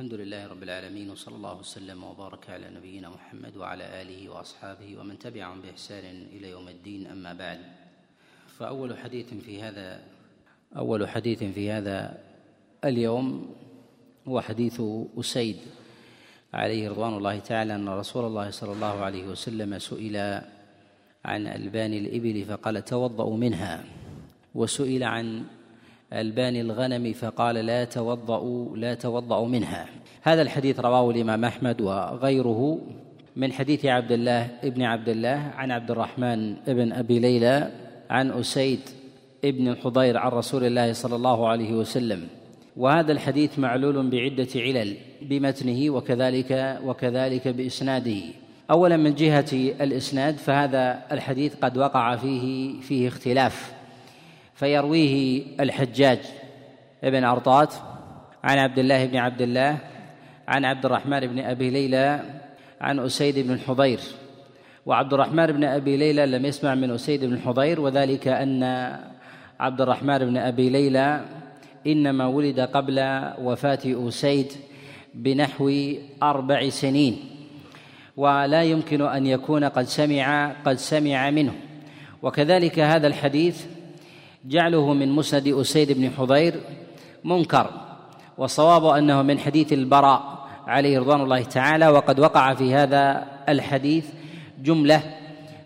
الحمد لله رب العالمين وصلى الله وسلم وبارك على نبينا محمد وعلى آله وأصحابه ومن تبعهم بإحسان إلى يوم الدين أما بعد. فأول حديث في هذا أول حديث في هذا اليوم هو حديث أسيد عليه رضوان الله تعالى أن رسول الله صلى الله عليه وسلم سئل عن ألبان الإبل فقال توضأوا منها وسئل عن البان الغنم فقال لا توضأوا لا توضأوا منها. هذا الحديث رواه الإمام أحمد وغيره من حديث عبد الله ابن عبد الله عن عبد الرحمن ابن أبي ليلى عن أسيد ابن الحضير عن رسول الله صلى الله عليه وسلم. وهذا الحديث معلول بعدة علل بمتنه وكذلك وكذلك بإسناده. أولا من جهة الإسناد فهذا الحديث قد وقع فيه فيه اختلاف. فيرويه الحجاج ابن أرطات عن عبد الله بن عبد الله عن عبد الرحمن بن أبي ليلى عن أسيد بن الحضير. وعبد الرحمن بن أبي ليلى لم يسمع من أسيد بن الحضير وذلك أن عبد الرحمن بن أبي ليلى إنما ولد قبل وفاة أسيد بنحو أربع سنين. ولا يمكن أن يكون قد سمع قد سمع منه. وكذلك هذا الحديث جعله من مسند أسيد بن حضير منكر والصواب أنه من حديث البراء عليه رضوان الله تعالى وقد وقع في هذا الحديث جملة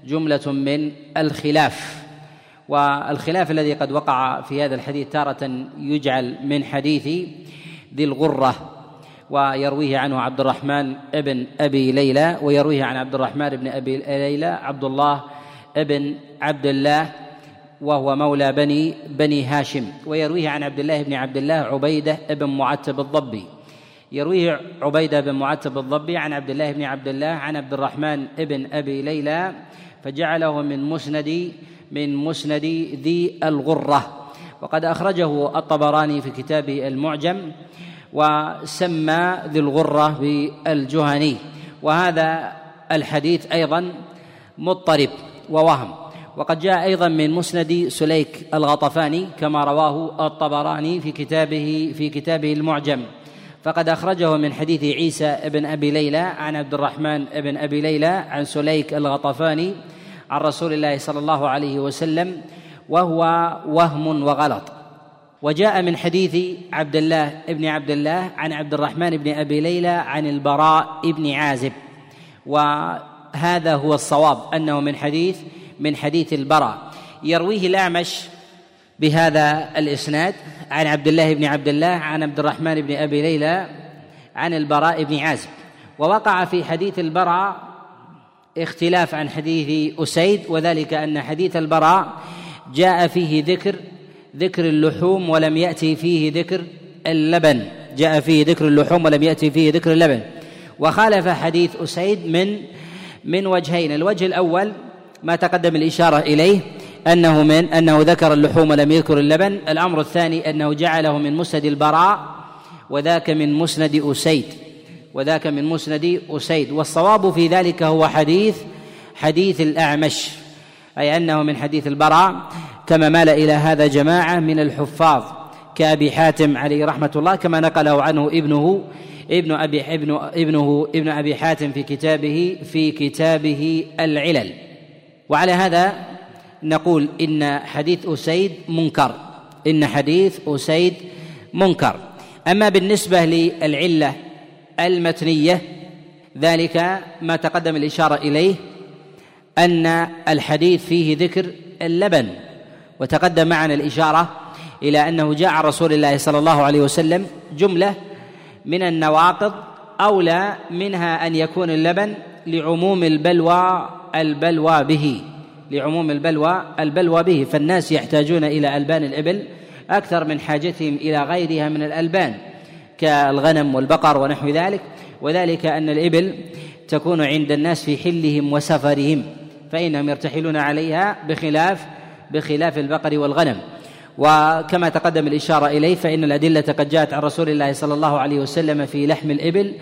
جملة من الخلاف. والخلاف الذي قد وقع في هذا الحديث تارة يجعل من حديث ذي الغرة ويرويه عنه عبد الرحمن ابن أبي ليلى ويرويه عن عبد الرحمن بن أبي ليلى عبد الله ابن عبد الله وهو مولى بني بني هاشم. ويرويه عن عبد الله بن عبد الله عبيدة بن معتب الضبي. يرويه عبيدة بن معتب الضبي عن عبد الله بن عبد الله عن عبد الرحمن بن أبي ليلى فجعله من مسند من مسند ذي الغرة. وقد أخرجه الطبراني في كتابه المعجم وسمى ذي الغرة بالجهني. وهذا الحديث أيضا مضطرب ووهم. وقد جاء أيضا من مسند سليك الغطفاني كما رواه الطبراني في كتابه في كتابه المعجم. فقد أخرجه من حديث عيسى بن أبي ليلى عن عبد الرحمن بن أبي ليلى عن سليك الغطفاني عن رسول الله صلى الله عليه وسلم وهو وهم وغلط. وجاء من حديث عبد الله بن عبد الله عن عبد الرحمن بن أبي ليلى عن البراء بن عازب. وهذا هو الصواب أنه من حديث من حديث البراء. يرويه الأعمش بهذا الإسناد عن عبد الله بن عبد الله عن عبد الرحمن بن أبي ليلى عن البراء بن عازب. ووقع في حديث البراء اختلاف عن حديث أسيد وذلك أن حديث البراء جاء فيه ذكر ذكر اللحوم ولم يأتي فيه ذكر اللبن. جاء فيه ذكر اللحوم ولم يأتي فيه ذكر اللبن. وخالف حديث أسيد من من وجهين. الوجه الأول ما تقدم الإشارة إليه أنه من أنه ذكر اللحوم ولم يذكر اللبن. الأمر الثاني أنه جعله من مسند البراء وذاك من مسند أسيد. وذاك من مسند أسيد. والصواب في ذلك هو حديث حديث الأعمش أي أنه من حديث البراء. كما مال إلى هذا جماعة من الحفاظ كأبي حاتم عليه رحمة الله كما نقله عنه ابنه ابن أبي ابن ابنه ابن أبي حاتم في كتابه في كتابه العلل. وعلى هذا نقول إن حديث أسيد منكر. إن حديث أسيد منكر. أما بالنسبة للعلة المتنية ذلك ما تقدم الإشارة إليه أن الحديث فيه ذكر اللبن. وتقدم معنا الإشارة إلى أنه جاء عن رسول الله صلى الله عليه وسلم جملة من النواقض أولى منها أن يكون اللبن لعموم البلوى البلوى به. لعموم البلوى البلوى به. فالناس يحتاجون إلى ألبان الإبل أكثر من حاجتهم إلى غيرها من الألبان كالغنم والبقر ونحو ذلك. وذلك أن الإبل تكون عند الناس في حلهم وسفرهم فإنهم يرتحلون عليها بخلاف بخلاف البقر والغنم. وكما تقدم الإشارة إليه فإن الأدلة قد جاءت عن رسول الله صلى الله عليه وسلم في لحم الإبل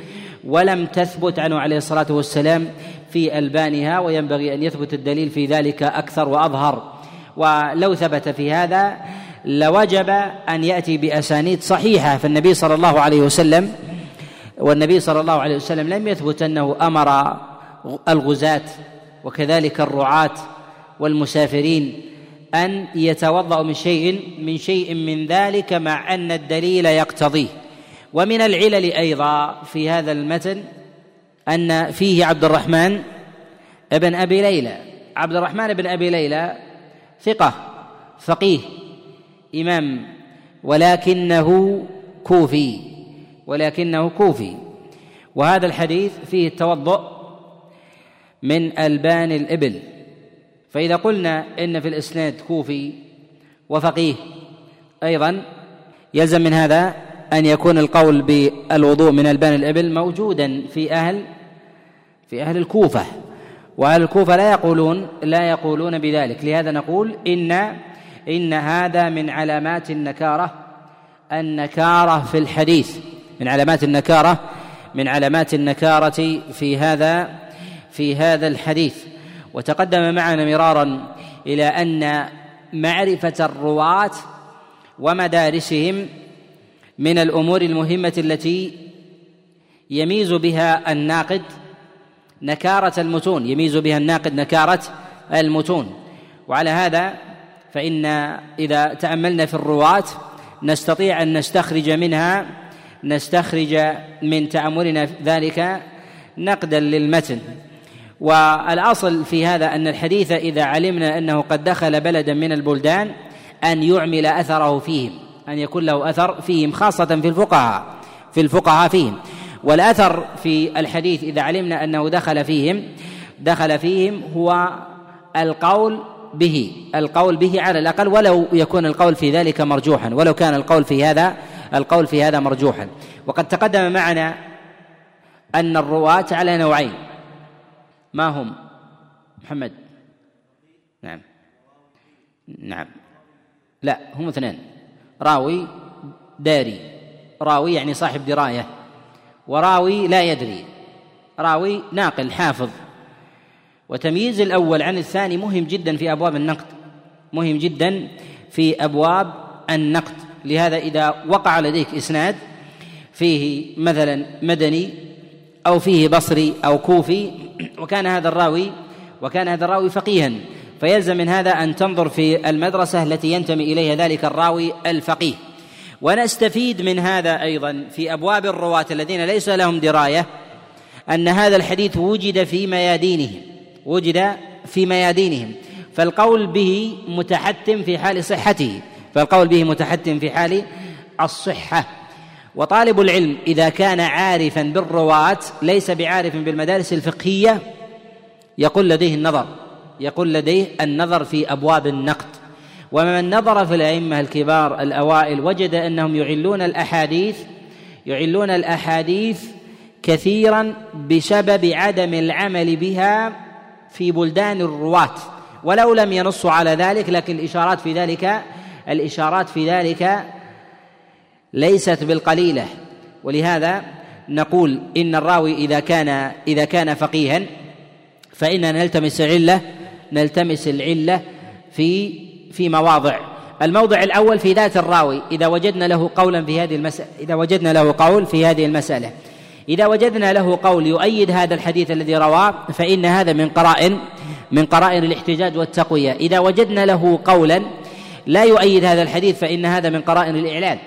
ولم تثبت عنه عليه الصلاة والسلام في ألبانها وينبغي أن يثبت الدليل في ذلك أكثر وأظهر. ولو ثبت في هذا لوجب أن يأتي بأسانيد صحيحة. فالنبي صلى الله عليه وسلم والنبي صلى الله عليه وسلم لم يثبت أنه أمر الغزاة وكذلك الرعاة والمسافرين أن يتوضأوا من شيء من شيء من ذلك مع أن الدليل يقتضيه. ومن العلل أيضا في هذا المتن أن فيه عبد الرحمن ابن أبي ليلى. عبد الرحمن بن أبي ليلى ثقة فقيه إمام ولكنه كوفي ولكنه كوفي. وهذا الحديث فيه التوضؤ من ألبان الإبل. فإذا قلنا إن في الإسناد كوفي وفقيه أيضا يلزم من هذا أن يكون القول بالوضوء من البان الإبل موجودا في أهل في أهل الكوفة. وأهل الكوفة لا يقولون لا يقولون بذلك. لهذا نقول ان إن هذا من علامات النكارة. النكارة في الحديث. من علامات النكاره من علامات النكارة في هذا في هذا الحديث. وتقدم معنا مرارا إلى أن معرفة الرواة ومدارسهم من الأمور المهمة التي يميز بها الناقد نكارة المتون يميز بها الناقد نكارة المتون. وعلى هذا فإن إذا تأملنا في الرواة نستطيع أن نستخرج منها نستخرج من تأملنا ذلك نقدا للمتن. والأصل في هذا أن الحديث إذا علمنا أنه قد دخل بلدا من البلدان أن يعمل أثره فيهم. أن يكون له أثر فيهم خاصة في الفقهاء في الفقهاء فيهم. والأثر في الحديث إذا علمنا أنه دخل فيهم دخل فيهم هو القول به القول به على الأقل ولو يكون القول في ذلك مرجوحا ولو كان القول في هذا القول في هذا مرجوحا. وقد تقدم معنا أن الرواة على نوعين. ما هم؟ محمد. نعم. نعم. لا هم اثنين راوي داري. راوي يعني صاحب دراية. وراوي لا يدري. راوي ناقل حافظ. وتمييز الأول عن الثاني مهم جدا في أبواب النقد. مهم جدا في أبواب النقد. لهذا إذا وقع لديك إسناد فيه مثلا مدني أو فيه بصري أو كوفي وكان هذا الراوي وكان هذا الراوي فقيها. فيلزم من هذا أن تنظر في المدرسة التي ينتمي إليها ذلك الراوي الفقيه. ونستفيد من هذا أيضا في أبواب الرواة الذين ليس لهم دراية أن هذا الحديث وجد في ميادينهم وجد في ميادينهم. فالقول به متحتم في حال صحته فالقول به متحتم في حال الصحة. وطالب العلم إذا كان عارفا بالرواة ليس بعارف بالمدارس الفقهية يقول لديه النظر. يقول لديه النظر في أبواب النقد. ومن نظر في الأئمة الكبار الأوائل وجد أنهم يعلون الأحاديث يعلون الأحاديث كثيرا بسبب عدم العمل بها في بلدان الرواة. ولو لم ينصوا على ذلك لكن الإشارات في ذلك الإشارات في ذلك ليست بالقليلة. ولهذا نقول إن الراوي إذا كان إذا كان فقيها فإننا نلتمس العلة نلتمس العلة في في مواضع. الموضع الأول في ذات الراوي إذا وجدنا له قولا في هذه المسألة إذا وجدنا له قول في هذه المسألة. إذا وجدنا له قول يؤيد هذا الحديث الذي رواه فإن هذا من قرائن من قرائن الاحتجاج والتقوية. إذا وجدنا له قولا لا يؤيد هذا الحديث فإن هذا من قرائن الإعلان.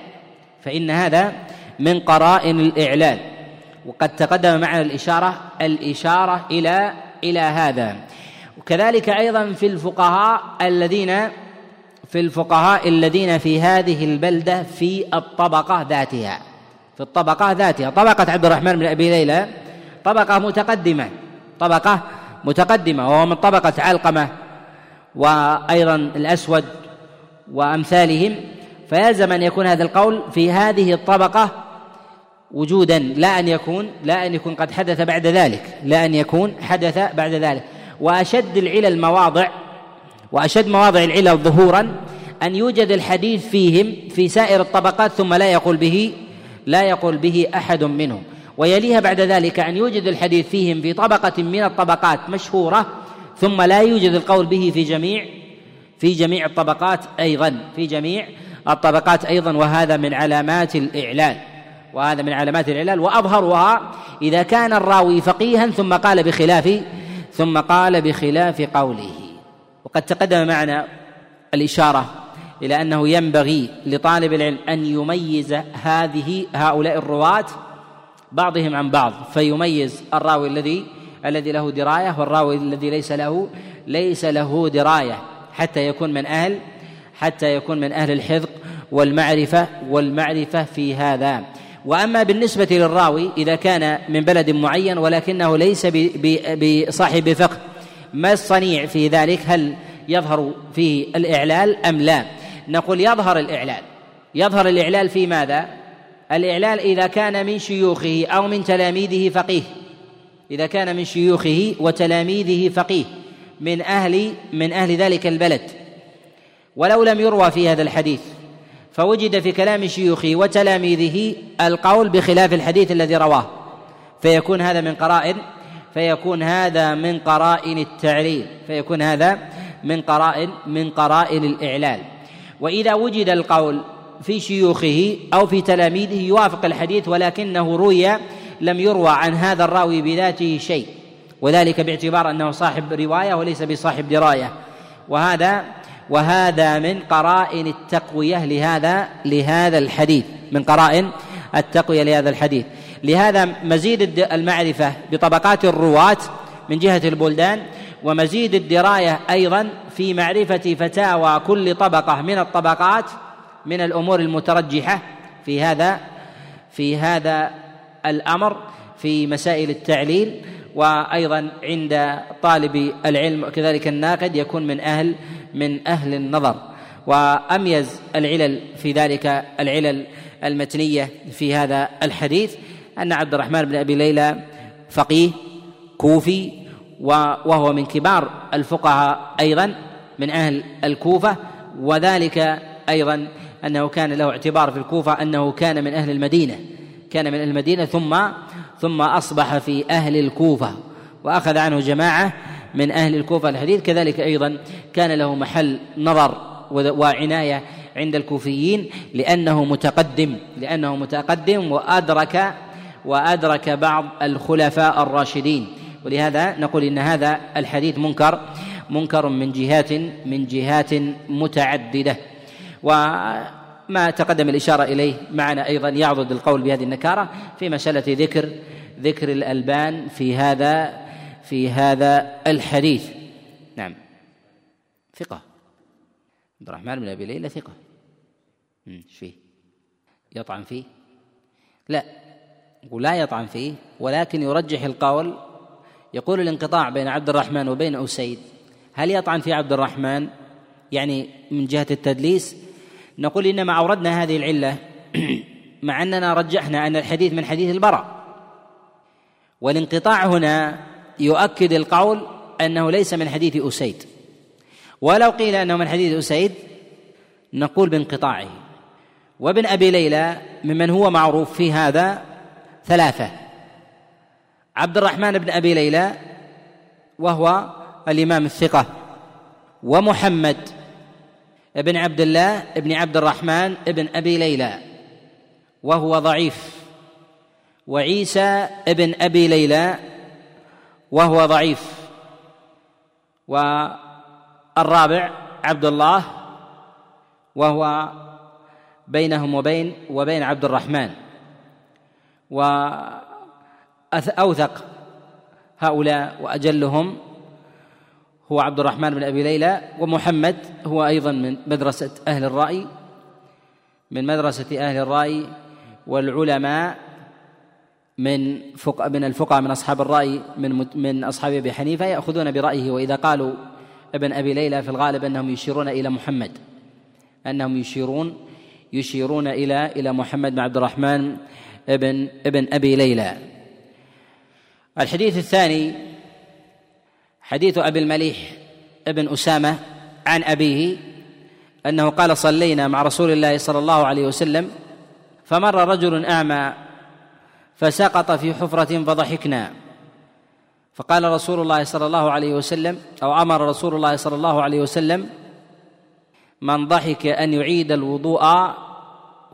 فإن هذا من قرائن الإعلان. وقد تقدم معنا الإشارة الإشارة إلى إلى هذا. وكذلك أيضا في الفقهاء الذين في الفقهاء الذين في هذه البلدة في الطبقة ذاتها. في الطبقة ذاتها. طبقة عبد الرحمن بن أبي ليلى طبقة متقدمة. طبقة متقدمة وهو من طبقة علقمة وأيضا الأسود وأمثالهم. فيلزم أن يكون هذا القول في هذه الطبقة وجودا. لا أن يكون لا أن يكون قد حدث بعد ذلك. لا أن يكون حدث بعد ذلك. وأشد العلل مواضع وأشد مواضع العلل ظهورا أن يوجد الحديث فيهم في سائر الطبقات ثم لا يقول به لا يقول به أحد منهم. ويليها بعد ذلك أن يوجد الحديث فيهم في طبقة من الطبقات مشهورة ثم لا يوجد القول به في جميع في جميع الطبقات أيضا في جميع الطبقات أيضا. وهذا من علامات الاعلان وهذا من علامات العلل وأظهرها إذا كان الراوي فقيها ثم قال بخلاف ثم قال بخلاف قوله. وقد تقدم معنا الإشارة إلى أنه ينبغي لطالب العلم أن يميز هذه هؤلاء الرواة بعضهم عن بعض فيميز الراوي الذي الذي له دراية والراوي الذي ليس له ليس له دراية حتى يكون من أهل حتى يكون من أهل الحذق والمعرفة والمعرفة في هذا. وأما بالنسبة للراوي إذا كان من بلد معين ولكنه ليس بصاحب فقه ما الصنيع في ذلك؟ هل يظهر فيه الإعلال أم لا؟ نقول يظهر الإعلال. يظهر الإعلال في ماذا؟ الإعلال إذا كان من شيوخه أو من تلاميذه فقيه. إذا كان من شيوخه وتلاميذه فقيه من أهل من أهل ذلك البلد. ولو لم يروى في هذا الحديث فوجد في كلام شيوخه وتلاميذه القول بخلاف الحديث الذي رواه. فيكون هذا من قرائن فيكون هذا من قرائن التعليل فيكون هذا من قرائن من قرائن الإعلال. وإذا وجد القول في شيوخه أو في تلاميذه يوافق الحديث ولكنه روي لم يروى عن هذا الراوي بذاته شيء. وذلك باعتبار أنه صاحب رواية وليس بصاحب دراية. وهذا وهذا من قرائن التقوية لهذا لهذا الحديث. من قرائن التقوية لهذا الحديث. لهذا مزيد المعرفة بطبقات الرواة من جهة البلدان ومزيد الدراية أيضا في معرفة فتاوى كل طبقة من الطبقات من الأمور المترجحة في هذا في هذا الأمر في مسائل التعليل. وأيضا عند طالب العلم كذلك الناقد يكون من أهل من أهل النظر. وأميز العلل في ذلك العلل المتنية في هذا الحديث أن عبد الرحمن بن أبي ليلى فقيه كوفي وهو من كبار الفقهاء أيضا من أهل الكوفة. وذلك أيضا أنه كان له اعتبار في الكوفة أنه كان من أهل المدينة كان من أهل المدينة. ثم ثم أصبح في أهل الكوفة وأخذ عنه جماعة من أهل الكوفة الحديث. كذلك أيضا كان له محل نظر وعناية عند الكوفيين لأنه متقدم لأنه متقدم وأدرك وأدرك بعض الخلفاء الراشدين. ولهذا نقول إن هذا الحديث منكر منكر من جهات من جهات متعددة. وما تقدم الإشارة إليه معنا أيضا يعضد القول بهذه النكارة في مسألة ذكر ذكر الألبان في هذا في هذا الحديث. نعم. ثقة. عبد الرحمن بن أبي ليلى ثقة. إيش فيه؟ يطعن فيه؟ لا. ولا يطعن فيه ولكن يرجح القول. يقول الانقطاع بين عبد الرحمن وبين أسيد. هل يطعن في عبد الرحمن؟ يعني من جهة التدليس نقول إنما أوردنا هذه العلة مع أننا رجحنا أن الحديث من حديث البراء. والانقطاع هنا يؤكد القول أنه ليس من حديث أسيد. ولو قيل أنه من حديث أسيد نقول بانقطاعه. وابن أبي ليلى ممن هو معروف في هذا ثلاثة. عبد الرحمن بن أبي ليلى وهو الإمام الثقة ومحمد بن عبد الله بن عبد الرحمن بن أبي ليلى وهو ضعيف. وعيسى بن أبي ليلى وهو ضعيف. والرابع عبد الله وهو بينهم وبين وبين عبد الرحمن. وأوثق هؤلاء وأجلهم هو عبد الرحمن بن أبي ليلى ومحمد هو أيضا من مدرسة أهل الرأي. من مدرسة أهل الرأي والعلماء من فق من الفقهاء من أصحاب الرأي من من أصحاب أبي حنيفة يأخذون برأيه. وإذا قالوا ابن أبي ليلى في الغالب أنهم يشيرون إلى محمد أنهم يشيرون يشيرون إلى إلى محمد بن عبد الرحمن ابن ابن أبي ليلى. الحديث الثاني حديث أبي المليح ابن أسامة عن أبيه أنه قال صلينا مع رسول الله صلى الله عليه وسلم فمر رجل أعمى فسقط في حفرة فضحكنا. فقال رسول الله صلى الله عليه وسلم أو أمر رسول الله صلى الله عليه وسلم من ضحك أن يعيد الوضوء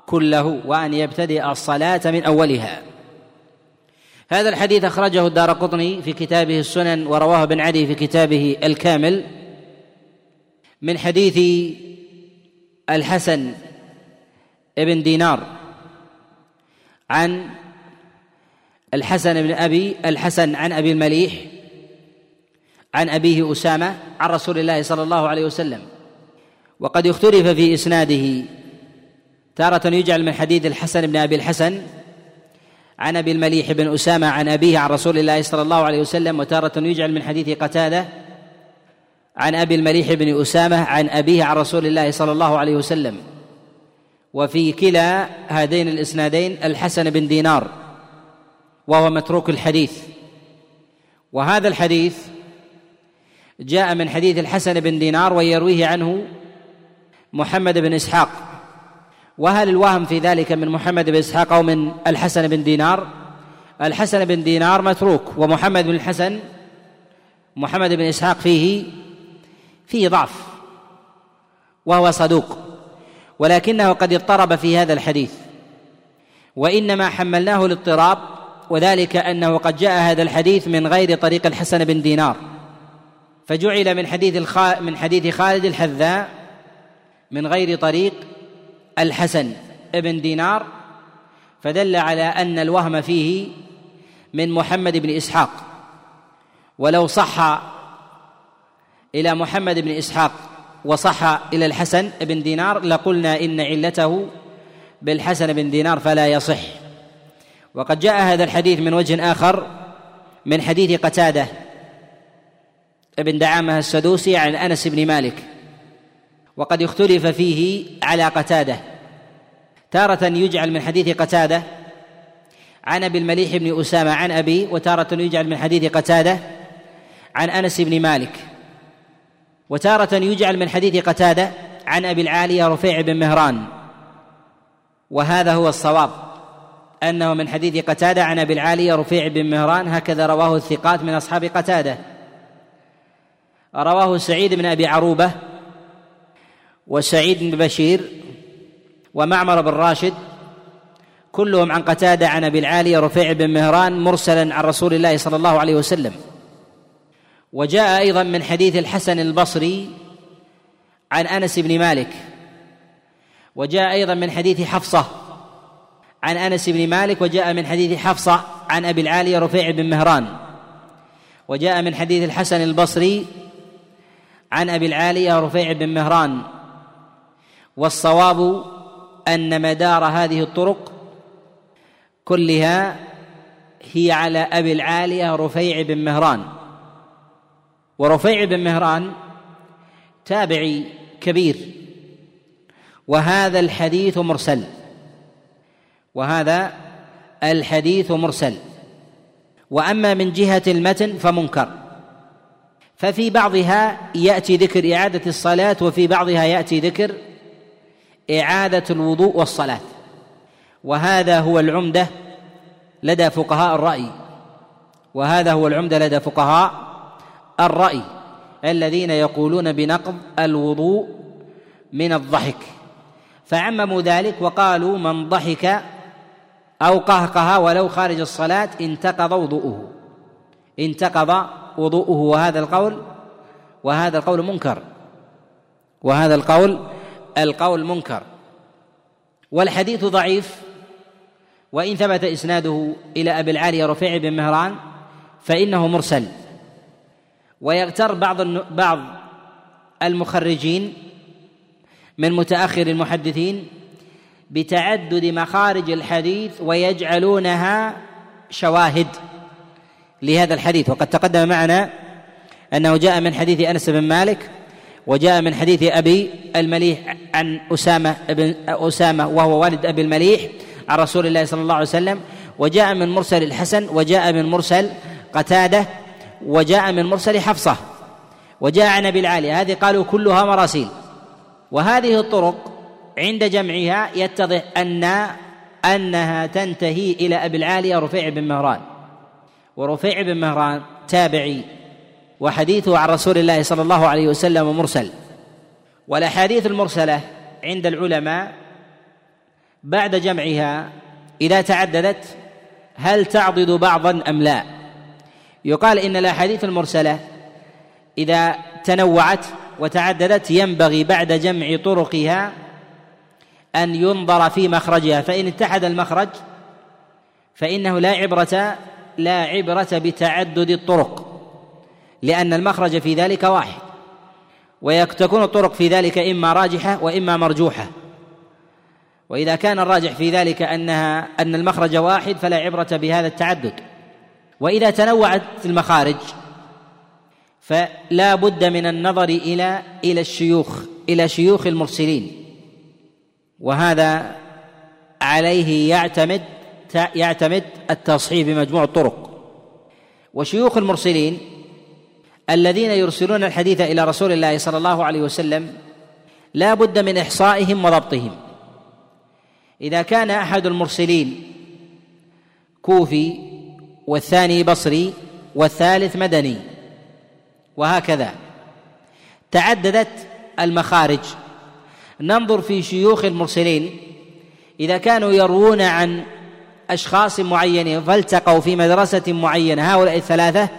كله وأن يبتدئ الصلاة من أولها. هذا الحديث أخرجه الدار قطني في كتابه السنن ورواه ابن عدي في كتابه الكامل من حديث الحسن ابن دينار عن الحسن بن أبي الحسن عن أبي المليح عن أبيه أسامة عن رسول الله صلى الله عليه وسلم. وقد اختلف في إسناده. تارة يجعل من حديث الحسن بن أبي الحسن عن أبي المليح بن أسامة عن أبيه عن رسول الله صلى الله عليه وسلم وتارة يجعل من حديث قتادة عن أبي المليح بن أسامة عن أبيه عن رسول الله صلى الله عليه وسلم. وفي كلا هذين الإسنادين الحسن بن دينار وهو متروك الحديث. وهذا الحديث جاء من حديث الحسن بن دينار ويرويه عنه محمد بن إسحاق. وهل الوهم في ذلك من محمد بن إسحاق أو من الحسن بن دينار؟ الحسن بن دينار متروك ومحمد بن الحسن محمد بن إسحاق فيه فيه ضعف وهو صدوق ولكنه قد اضطرب في هذا الحديث وإنما حملناه الاضطراب وذلك أنه قد جاء هذا الحديث من غير طريق الحسن بن دينار فجعل من حديث من حديث خالد الحذاء من غير طريق الحسن ابن دينار فدل على أن الوهم فيه من محمد بن إسحاق. ولو صح إلى محمد بن إسحاق وصح إلى الحسن بن دينار لقلنا إن علته بالحسن بن دينار فلا يصح. وقد جاء هذا الحديث من وجه آخر من حديث قتادة ابن دعامة السدوسي عن أنس بن مالك. وقد اختلف فيه على قتادة. تارة يجعل من حديث قتادة عن أبي المليح بن أسامة عن أبي وتارة يجعل من حديث قتادة عن أنس بن مالك. وتارة يجعل من حديث قتادة عن أبي العاليه رفيع بن مهران. وهذا هو الصواب أنه من حديث قتادة عن أبي العاليه رفيع بن مهران هكذا رواه الثقات من أصحاب قتادة. رواه سعيد بن أبي عروبة وسعيد بن بشير ومعمر بن راشد كلهم عن قتادة عن أبي العالية رفيع بن مهران مرسلا عن رسول الله صلى الله عليه وسلم. وجاء أيضا من حديث الحسن البصري عن أنس بن مالك. وجاء أيضا من حديث حفصة عن أنس بن مالك. وجاء من حديث حفصة عن أبي العالية رفيع بن مهران. وجاء من حديث الحسن البصري عن أبي العالية رفيع بن مهران. والصواب أن مدار هذه الطرق كلها هي على أبي العالية رفيع بن مهران. ورفيع بن مهران تابعي كبير. وهذا الحديث مرسل. وهذا الحديث مرسل. وأما من جهة المتن فمنكر. ففي بعضها يأتي ذكر إعادة الصلاة وفي بعضها يأتي ذكر إعادة الوضوء والصلاة. وهذا هو العمدة لدى فقهاء الرأي. وهذا هو العمدة لدى فقهاء الرأي. الذين يقولون بنقض الوضوء من الضحك. فعمموا ذلك وقالوا من ضحك أو قهقه ولو خارج الصلاة انتقض وضوءه. انتقض وضوءه. وهذا القول وهذا القول منكر. وهذا القول القول منكر والحديث ضعيف وإن ثبت إسناده إلى أبي العالي رفيع بن مهران فإنه مرسل. ويغتر بعض بعض المخرجين من متأخر المحدثين بتعدد مخارج الحديث ويجعلونها شواهد لهذا الحديث. وقد تقدم معنا أنه جاء من حديث أنس بن مالك وجاء من حديث أبي المليح عن أسامة بن أسامة وهو والد أبي المليح عن رسول الله صلى الله عليه وسلم وجاء من مرسل الحسن وجاء من مرسل قتادة وجاء من مرسل حفصة وجاء عن أبي العالي هذه قالوا كلها مراسيل. وهذه الطرق عند جمعها يتضح ان أنها تنتهي إلى أبي العالية رفيع بن مهران. ورفيع بن مهران تابعي وحديثه عن رسول الله صلى الله عليه وسلم مرسل. والأحاديث المرسلة عند العلماء بعد جمعها إذا تعددت هل تعضد بعضا أم لا؟ يقال إن الأحاديث المرسلة إذا تنوعت وتعددت ينبغي بعد جمع طرقها أن ينظر في مخرجها فإن اتحد المخرج فإنه لا عبرة لا عبرة بتعدد الطرق لأن المخرج في ذلك واحد. وتكون الطرق في ذلك إما راجحة وإما مرجوحة. وإذا كان الراجح في ذلك أنها أن المخرج واحد فلا عبرة بهذا التعدد. وإذا تنوعت المخارج فلا بد من النظر إلى إلى الشيوخ إلى شيوخ المرسلين. وهذا عليه يعتمد يعتمد التصحيح بمجموع الطرق. وشيوخ المرسلين الذين يرسلون الحديث إلى رسول الله صلى الله عليه وسلم لا بد من إحصائهم وضبطهم. إذا كان أحد المرسلين كوفي والثاني بصري والثالث مدني وهكذا تعددت المخارج. ننظر في شيوخ المرسلين إذا كانوا يروون عن أشخاص معينين فالتقوا في مدرسة معينة هؤلاء الثلاثة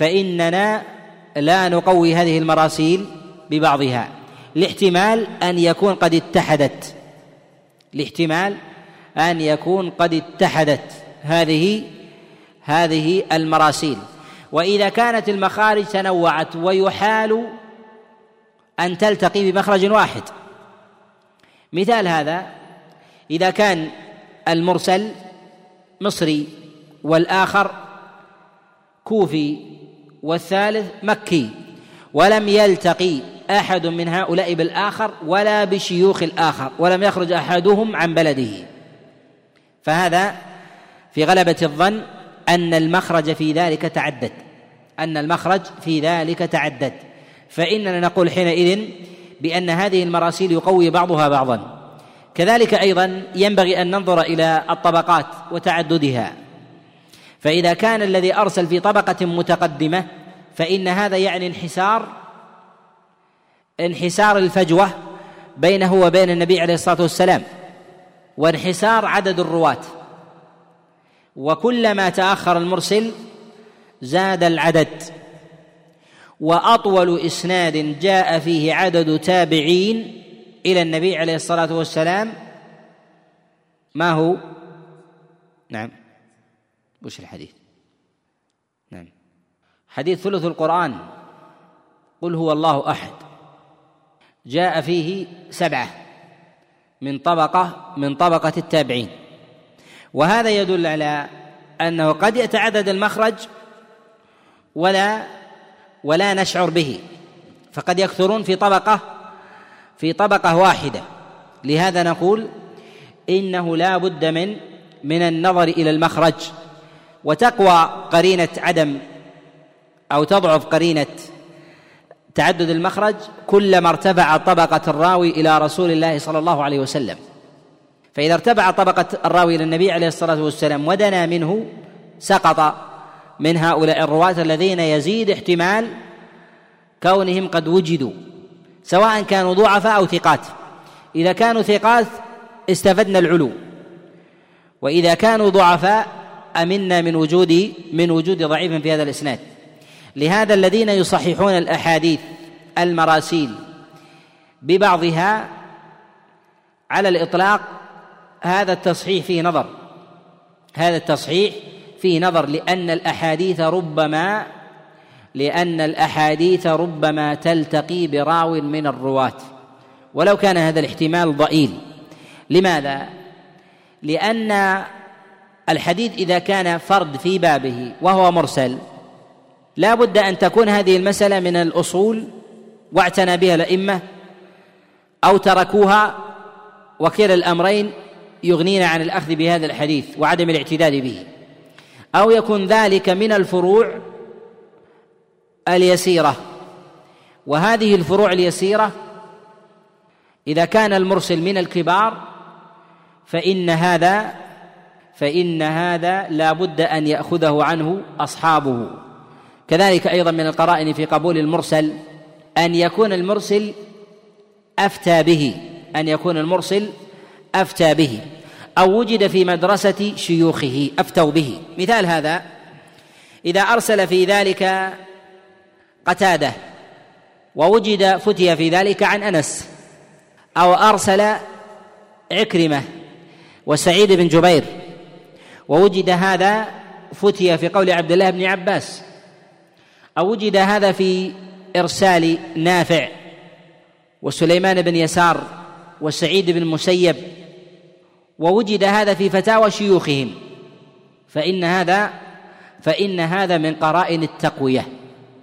فإننا لا نقوي هذه المراسيل ببعضها. لاحتمال أن يكون قد اتحدت. لاحتمال أن يكون قد اتحدت هذه هذه المراسيل. وإذا كانت المخارج تنوعت ويحال أن تلتقي بمخرج واحد. مثال هذا إذا كان المرسل مصري والآخر كوفي والثالث مكي. ولم يلتقي أحد من هؤلاء بالآخر ولا بشيوخ الآخر ولم يخرج أحدهم عن بلده. فهذا في غلبة الظن أن المخرج في ذلك تعدد. أن المخرج في ذلك تعدد. فإننا نقول حينئذ بأن هذه المراسيل يقوي بعضها بعضا. كذلك أيضا ينبغي أن ننظر إلى الطبقات وتعددها. فإذا كان الذي أرسل في طبقة متقدمة فإن هذا يعني انحسار انحسار الفجوة بينه وبين النبي عليه الصلاة والسلام وانحسار عدد الرواة. وكلما تأخر المرسل زاد العدد. وأطول إسناد جاء فيه عدد تابعين إلى النبي عليه الصلاة والسلام ما هو؟ نعم. وش الحديث؟ نعم. حديث ثلث القرآن. قل هو الله أحد. جاء فيه سبعة. من طبقة من طبقة التابعين. وهذا يدل على أنه قد يتعدد المخرج ولا ولا نشعر به. فقد يكثرون في طبقة في طبقة واحدة. لهذا نقول إنه لا بد من من النظر إلى المخرج. وتقوى قرينة عدم أو تضعف قرينة تعدد المخرج كلما ارتفع طبقة الراوي إلى رسول الله صلى الله عليه وسلم. فإذا ارتفع طبقة الراوي إلى النبي عليه الصلاة والسلام ودنا منه سقط من هؤلاء الرواة الذين يزيد احتمال كونهم قد وجدوا سواء كانوا ضعفاء أو ثقات. إذا كانوا ثقات استفدنا العلو. وإذا كانوا ضعفاء أمنا من وجود من وجود ضعيف في هذا الإسناد. لهذا الذين يصححون الأحاديث المراسيل ببعضها على الإطلاق هذا التصحيح فيه نظر. هذا التصحيح فيه نظر لأن الأحاديث ربما لأن الأحاديث ربما تلتقي براو من الرواة. ولو كان هذا الاحتمال ضئيل. لماذا؟ لأن الحديث إذا كان فرد في بابه وهو مرسل لا بد أن تكون هذه المسألة من الأصول واعتنى بها الأئمة أو تركوها وكلا الأمرين يغنينا عن الأخذ بهذا الحديث وعدم الاعتداد به. أو يكون ذلك من الفروع اليسيرة. وهذه الفروع اليسيرة إذا كان المرسل من الكبار فإن هذا فإن هذا لا بد أن يأخذه عنه أصحابه. كذلك أيضا من القرائن في قبول المرسل أن يكون المرسل أفتى به أن يكون المرسل أفتى به أو وجد في مدرسة شيوخه أفتوا به. مثال هذا إذا أرسل في ذلك قتادة ووجد فتي في ذلك عن أنس أو أرسل عكرمة وسعيد بن جبير ووجد هذا فتي في قول عبد الله بن عباس. أو وجد هذا في إرسال نافع وسليمان بن يسار وسعيد بن مسيب ووجد هذا في فتاوى شيوخهم. فإن هذا فإن هذا من قرائن التقوية.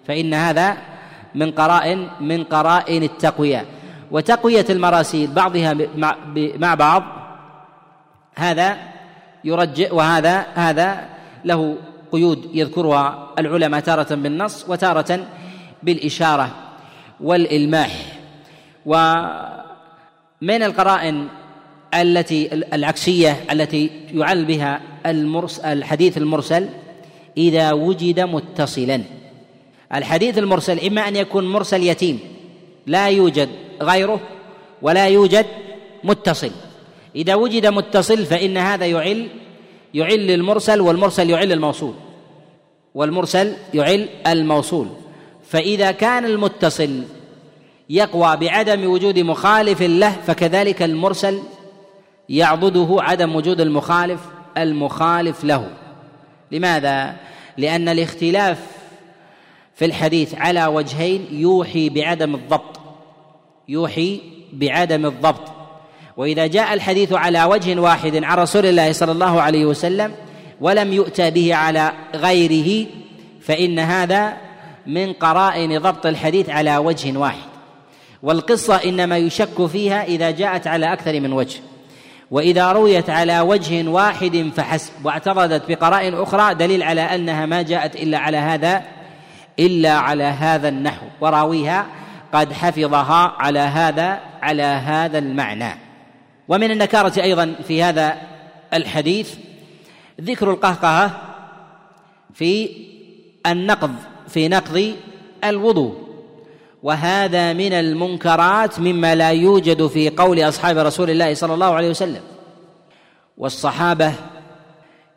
فإن هذا من قرائن من قرائن التقوية. وتقوية المراسيل بعضها مع بعض. هذا يرجع وهذا هذا له قيود يذكرها العلماء تارة بالنص وتارة بالإشارة والإلماح. ومن القرائن التي العكسية التي يعل بها المرسل الحديث المرسل إذا وجد متصلا. الحديث المرسل إما أن يكون مرسل يتيم لا يوجد غيره ولا يوجد متصل. إذا وجد متصل فإن هذا يعل يعل المرسل والمرسل يعل الموصول. والمرسل يعل الموصول. فإذا كان المتصل يقوى بعدم وجود مخالف له فكذلك المرسل يعضده عدم وجود المخالف المخالف له. لماذا؟ لأن الاختلاف في الحديث على وجهين يوحي بعدم الضبط يوحي بعدم الضبط. وإذا جاء الحديث على وجه واحد عن رسول الله صلى الله عليه وسلم ولم يؤتى به على غيره فإن هذا من قرائن ضبط الحديث على وجه واحد. والقصة إنما يشك فيها إذا جاءت على أكثر من وجه. وإذا رويت على وجه واحد فحسب واعترضت بقرائن أخرى دليل على أنها ما جاءت إلا على هذا إلا على هذا النحو. وراويها قد حفظها على هذا على هذا المعنى. ومن النكارة أيضا في هذا الحديث ذكر القهقهة في النقض في نقض الوضوء. وهذا من المنكرات مما لا يوجد في قول أصحاب رسول الله صلى الله عليه وسلم. والصحابة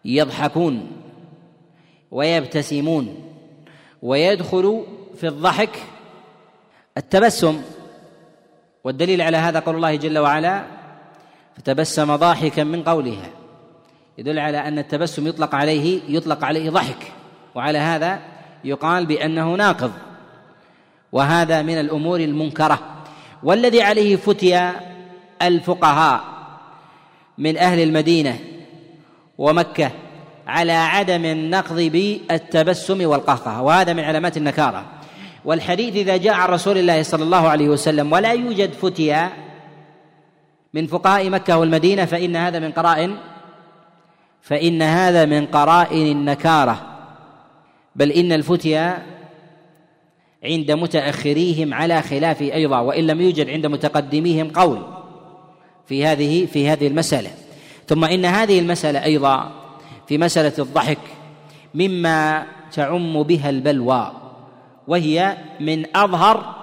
يضحكون ويبتسمون ويدخل في الضحك التبسم. والدليل على هذا قول الله جل وعلا فتبسم ضاحكا من قولها. يدل على أن التبسم يطلق عليه يطلق عليه ضحك. وعلى هذا يقال بأنه ناقض. وهذا من الأمور المنكرة. والذي عليه فتي الفقهاء من أهل المدينة ومكة على عدم النقض بالتبسم والقهقه. وهذا من علامات النكارة. والحديث إذا جاء عن رسول الله صلى الله عليه وسلم ولا يوجد فتيا من فقهاء مكة والمدينة فإن هذا من قرائن فإن هذا من قرائن النكارة. بل إن الفتيا عند متأخريهم على خلاف أيضا وإن لم يوجد عند متقدميهم قول في هذه في هذه المسألة. ثم إن هذه المسألة أيضا في مسألة الضحك مما تعم بها البلوى وهي من أظهر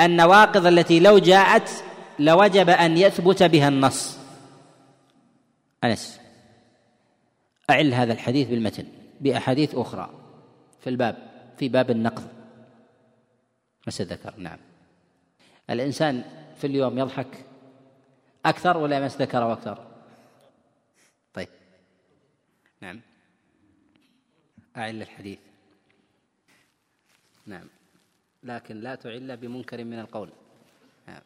النواقض التي لو جاءت لوجب أن يثبت بها النص. أنس أعل هذا الحديث بالمتن بأحاديث أخرى في الباب في باب النقض. مس الذكر نعم. الإنسان في اليوم يضحك أكثر ولا يمس ذكره أكثر؟ طيب. نعم. أعل الحديث. نعم. لكن لا تعل بمنكر من القول. نعم.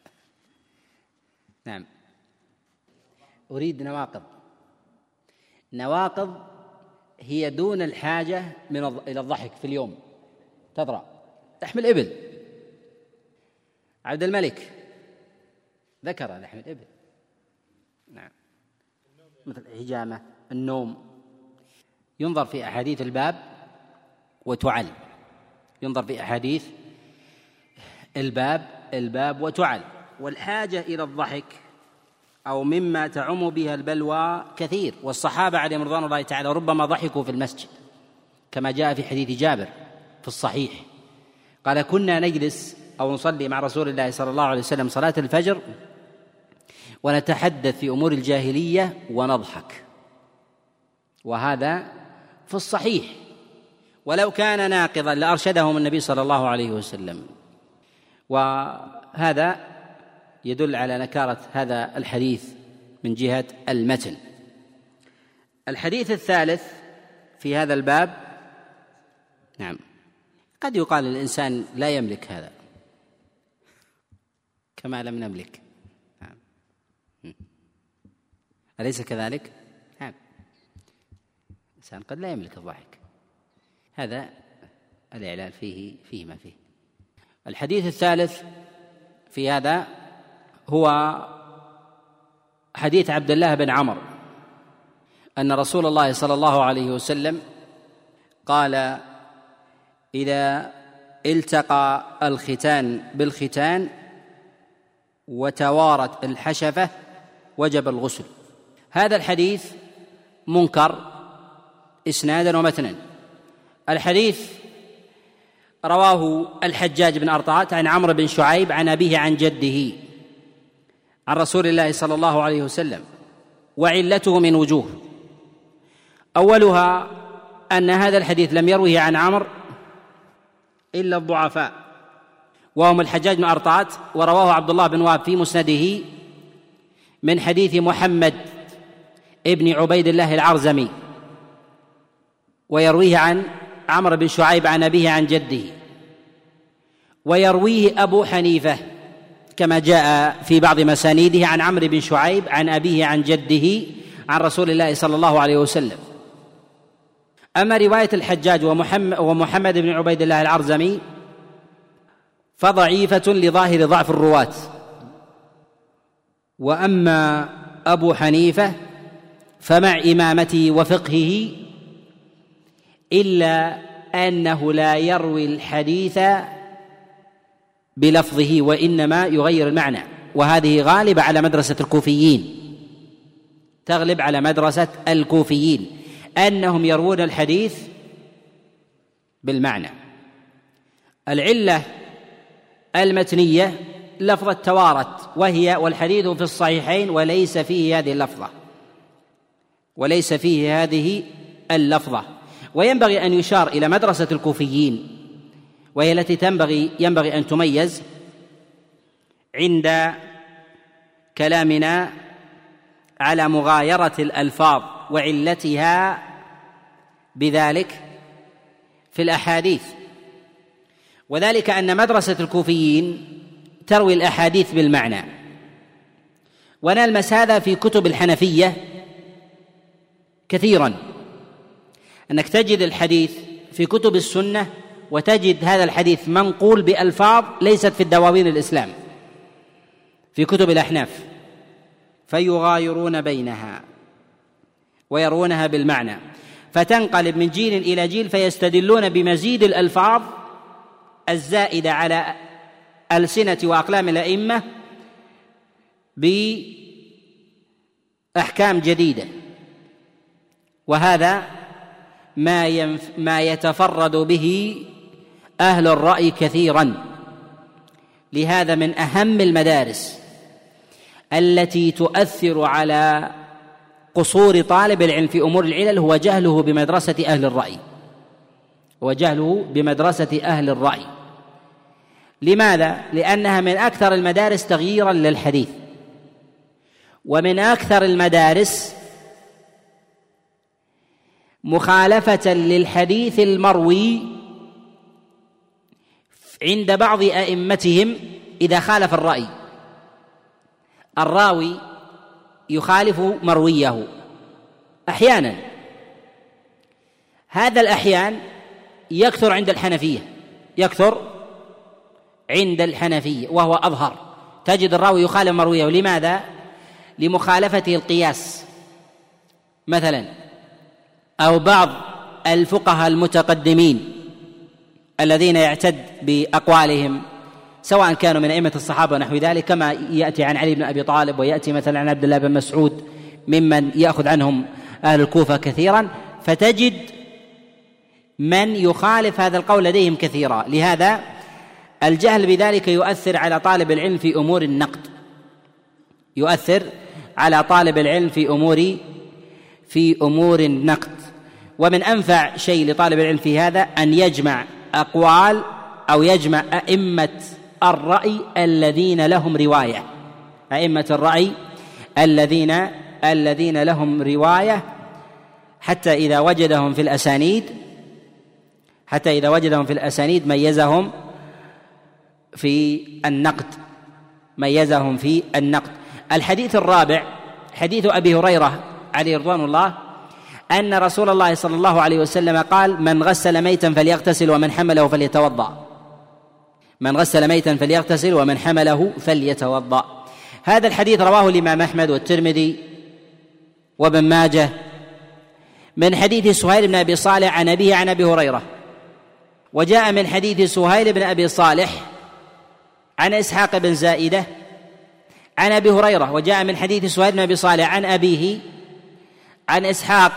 نعم أريد نواقض. نواقض هي دون الحاجة من إلى الضحك في اليوم. تضرع. تحمل إبل عبد الملك. ذكر لحم الإبل. نعم. مثل الحجامة النوم. ينظر في أحاديث الباب وتعل ينظر في أحاديث الباب الباب وتعل والحاجة إلى الضحك أو مما تعم بها البلوى كثير. والصحابة عليهم رضوان الله تعالى ربما ضحكوا في المسجد كما جاء في حديث جابر في الصحيح. قال كنا نجلس أو نصلي مع رسول الله صلى الله عليه وسلم صلاة الفجر ونتحدث في أمور الجاهلية ونضحك. وهذا في الصحيح. ولو كان ناقضا لأرشدهم النبي صلى الله عليه وسلم. وهذا يدل على نكارة هذا الحديث من جهة المتن. الحديث الثالث في هذا الباب نعم قد يقال الإنسان لا يملك هذا كما لم نملك. نعم. أليس كذلك؟ نعم. الإنسان قد لا يملك الضحك. هذا الإعلان فيه فيه ما فيه. الحديث الثالث في هذا هو حديث عبد الله بن عمرو أن رسول الله صلى الله عليه وسلم قال إذا التقى الختان بالختان وتوارت الحشفة وجب الغسل. هذا الحديث منكر إسنادا ومتنا. الحديث رواه الحجاج بن ارطات عن عمرو بن شعيب عن أبيه عن جده. عن رسول الله صلى الله عليه وسلم وعلته من وجوه. أولها أن هذا الحديث لم يروه عن عمرو إلا الضعفاء وهم الحجاج بن أرطات ورواه عبد الله بن وهب في مسنده من حديث محمد ابن عبيد الله العرزمي ويرويه عن عمرو بن شعيب عن أبيه عن جده ويرويه أبو حنيفة كما جاء في بعض مسانيده عن عمرو بن شعيب عن أبيه عن جده عن رسول الله صلى الله عليه وسلم. أما رواية الحجاج ومحمد, ومحمد بن عبيد الله العرزمي فضعيفة لظاهر ضعف الرواة. وأما أبو حنيفة فمع إمامته وفقهه إلا أنه لا يروي الحديث بلفظه وإنما يغير المعنى. وهذه غالبة على مدرسة الكوفيين. تغلب على مدرسة الكوفيين. أنهم يروون الحديث بالمعنى. العلة المتنية لفظة توارت وهي والحديث في الصحيحين وليس فيه هذه اللفظة. وليس فيه هذه اللفظة. وينبغي أن يشار إلى مدرسة الكوفيين. وهي التي تنبغي ينبغي أن تميز عند كلامنا على مغايرة الألفاظ وعلتها بذلك في الأحاديث. وذلك أن مدرسة الكوفيين تروي الأحاديث بالمعنى. ونلمس هذا في كتب الحنفية كثيرا. أنك تجد الحديث في كتب السنة وتجد هذا الحديث منقول بألفاظ ليست في الدواوين الإسلام في كتب الأحناف فيغايرون بينها ويرونها بالمعنى فتنقلب من جيل إلى جيل فيستدلون بمزيد الألفاظ الزائدة على ألسنة وأقلام الأئمة بأحكام جديدة وهذا ما ما يتفرد به أهل الرأي كثيرا. لهذا من أهم المدارس التي تؤثر على قصور طالب العلم في أمور العلل هو جهله بمدرسة أهل الرأي. وجهله بمدرسة أهل الرأي. لماذا؟ لأنها من أكثر المدارس تغييرا للحديث. ومن أكثر المدارس مخالفة للحديث المروي عند بعض أئمتهم إذا خالف الرأي. الراوي يخالف مرويه أحيانا. هذا الأحيان يكثر عند الحنفية يكثر عند الحنفية وهو أظهر. تجد الراوي يخالف مرويه لماذا؟ لمخالفته القياس. مثلا أو بعض الفقهاء المتقدمين الذين يعتد بأقوالهم سواء كانوا من أئمة الصحابة ونحو ذلك كما يأتي عن علي بن أبي طالب ويأتي مثلا عن عبد الله بن مسعود ممن يأخذ عنهم أهل الكوفة كثيرا. فتجد من يخالف هذا القول لديهم كثيرا. لهذا الجهل بذلك يؤثر على طالب العلم في أمور النقد. يؤثر على طالب العلم في أمور في أمور النقد. ومن أنفع شيء لطالب العلم في هذا أن يجمع أقوال أو يجمع أئمة الرأي الذين لهم رواية. أئمة الرأي الذين الذين لهم رواية حتى إذا وجدهم في الاسانيد حتى إذا وجدهم في الأسانيد ميزهم في النقد. ميزهم في النقد. الحديث الرابع حديث أبي هريرة عليه رضوان الله أن رسول الله صلى الله عليه وسلم قال من غسل ميتا فليغتسل ومن حمله فليتوضأ. من غسل ميتا فليغتسل ومن حمله فليتوضأ. هذا الحديث رواه الإمام أحمد والترمذي وابن ماجه من حديث سهيل بن أبي صالح عن أبيه عن أبي هريرة. وجاء من حديث سهيل بن أبي صالح عن إسحاق بن زائدة عن أبي هريرة. وجاء من حديث سهيل بن أبي صالح عن أبيه عن إسحاق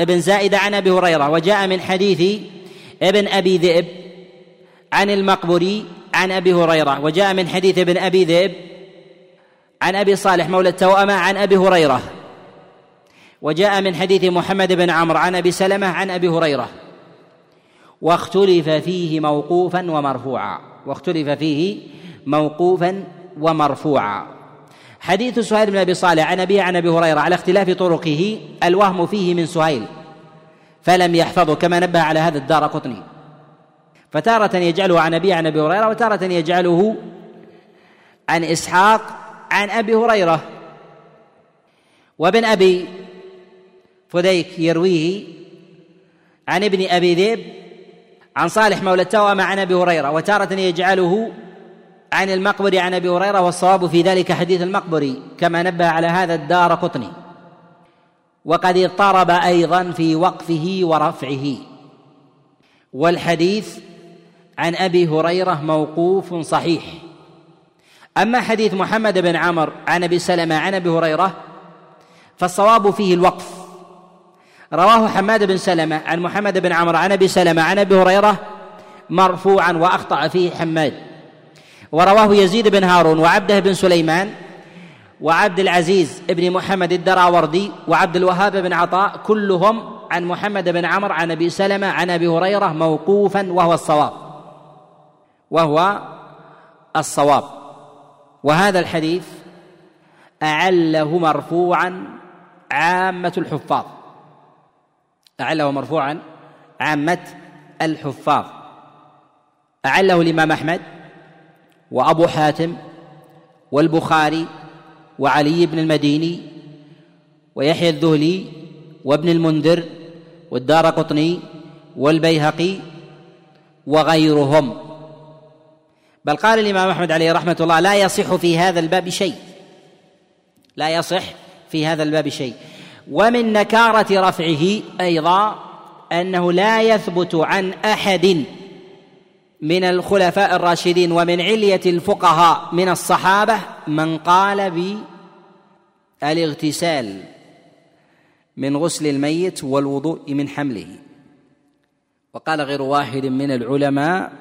بن زائده عن أبي هريرة وجاء من حديث ابن أبي ذئب عن المقبري عن أبي هريرة وجاء من حديث ابن أبي ذئب عن أبي صالح مولى التوأمة عن أبي هريرة وجاء من حديث محمد بن عمرو عن أبي سلمة عن أبي هريرة. واختلف فيه موقوفا ومرفوعا واختلف فيه موقوفا ومرفوعا. حديث سهيل بن أبي صالح عن ابي عن أبي هريرة على اختلاف طرقه الوهم فيه من سهيل فلم يحفظه كما نبه على هذا الدار قطني. فتارة يجعله عن ابي عن أبي هريرة وتارة يجعله عن إسحاق عن أبي هريرة. وابن أبي فديك يرويه عن ابن أبي ذئب عن صالح مولى التوأمة عن أبي هريرة وتارة يجعله عن المقبري عن أبي هريرة والصواب في ذلك حديث المقبري كما نبه على هذا الدار قطني. وقد اضطرب أيضا في وقفه ورفعه. والحديث عن أبي هريرة موقوف صحيح. أما حديث محمد بن عمر عن أبي سلمة عن أبي هريرة فالصواب فيه الوقف. رواه حماد بن سلمة عن محمد بن عمر عن أبي سلمة عن أبي هريرة مرفوعا وأخطأ فيه حماد. ورواه يزيد بن هارون وعبده بن سليمان وعبد العزيز بن محمد الدراوردي وعبد الوهاب بن عطاء كلهم عن محمد بن عمر عن أبي سلمة عن أبي هريرة موقوفا وهو الصواب. وهو الصواب. وهذا الحديث أعله مرفوعا عامة الحفاظ. أعله مرفوعا عامة الحفاظ. أعله الإمام أحمد وأبو حاتم والبخاري وعلي بن المديني ويحيى الذهلي وابن المنذر والدار قطني والبيهقي وغيرهم. بل قال الإمام أحمد عليه رحمة الله لا يصح في هذا الباب شيء. لا يصح في هذا الباب شيء. ومن نكارة رفعه أيضا أنه لا يثبت عن أحد من الخلفاء الراشدين ومن علية الفقهاء من الصحابة من قال بالإغتسال من غسل الميت والوضوء من حمله. وقال غير واحد من العلماء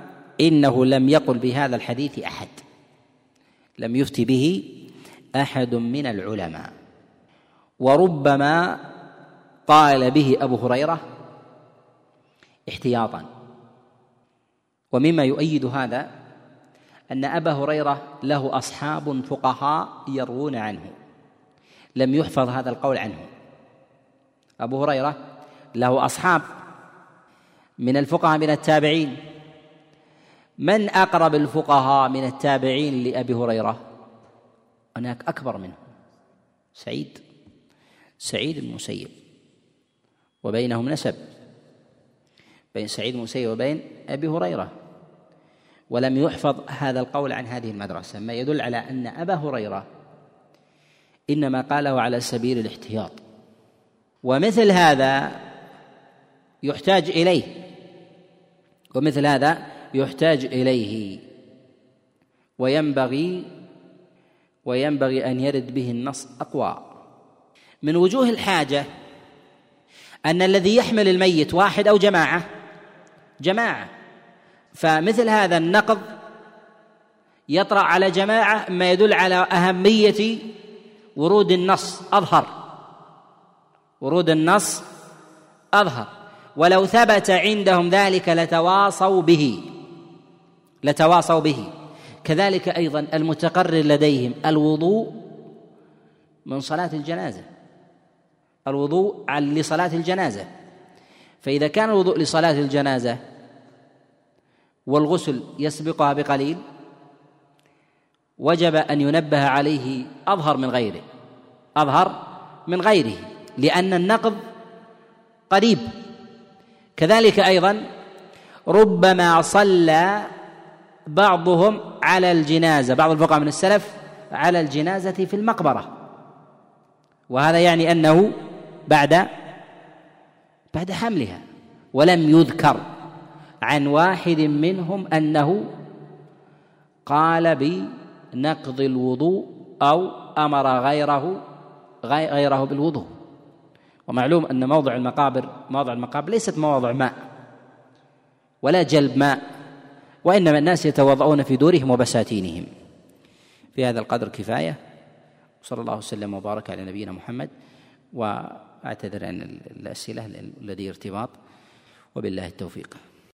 إنه لم يقل بهذا الحديث أحد. لم يفتي به أحد من العلماء. وربما قال به أبو هريرة احتياطا. ومما يؤيد هذا أن أبا هريرة له أصحاب فقهاء يروون عنه. لم يحفظ هذا القول عنه. أبو هريرة له أصحاب من الفقهاء من التابعين. من أقرب الفقهاء من التابعين لأبي هريرة؟ هناك أكبر منه سعيد. سعيد المسيب وبينهم نسب. بين سعيد المسيب وبين أبي هريرة. ولم يحفظ هذا القول عن هذه المدرسة ما يدل على أن أبا هريرة إنما قاله على سبيل الاحتياط. ومثل هذا يحتاج إليه. ومثل هذا يحتاج إليه. وينبغي وينبغي أن يرد به النص أقوى. من وجوه الحاجة أن الذي يحمل الميت واحد أو جماعة جماعة. فمثل هذا النقض يطرأ على جماعة ما يدل على أهمية ورود النص أظهر. ورود النص أظهر. ولو ثبت عندهم ذلك لتواصوا به. لتواصوا به. كذلك أيضا المتقرر لديهم الوضوء من صلاة الجنازة. الوضوء لصلاة الجنازة. فإذا كان الوضوء لصلاة الجنازة والغسل يسبقها بقليل وجب أن ينبه عليه أظهر من غيره أظهر من غيره لأن النقض قريب. كذلك أيضا ربما صلى بعضهم على الجنازة بعض الفقهاء من السلف على الجنازة في المقبرة. وهذا يعني أنه بعد بعد حملها ولم يذكر عن واحد منهم أنه قال بنقض الوضوء أو أمر غيره غيره بالوضوء. ومعلوم أن موضع المقابر مواضع المقابر ليست مواضع ماء ولا جلب ماء وإنما الناس يتوضؤون في دورهم وبساتينهم. في هذا القدر كفاية. صلى الله وسلم وبارك على نبينا محمد. وأعتذر عن الأسئلة الذي ارتباط. وبالله التوفيق.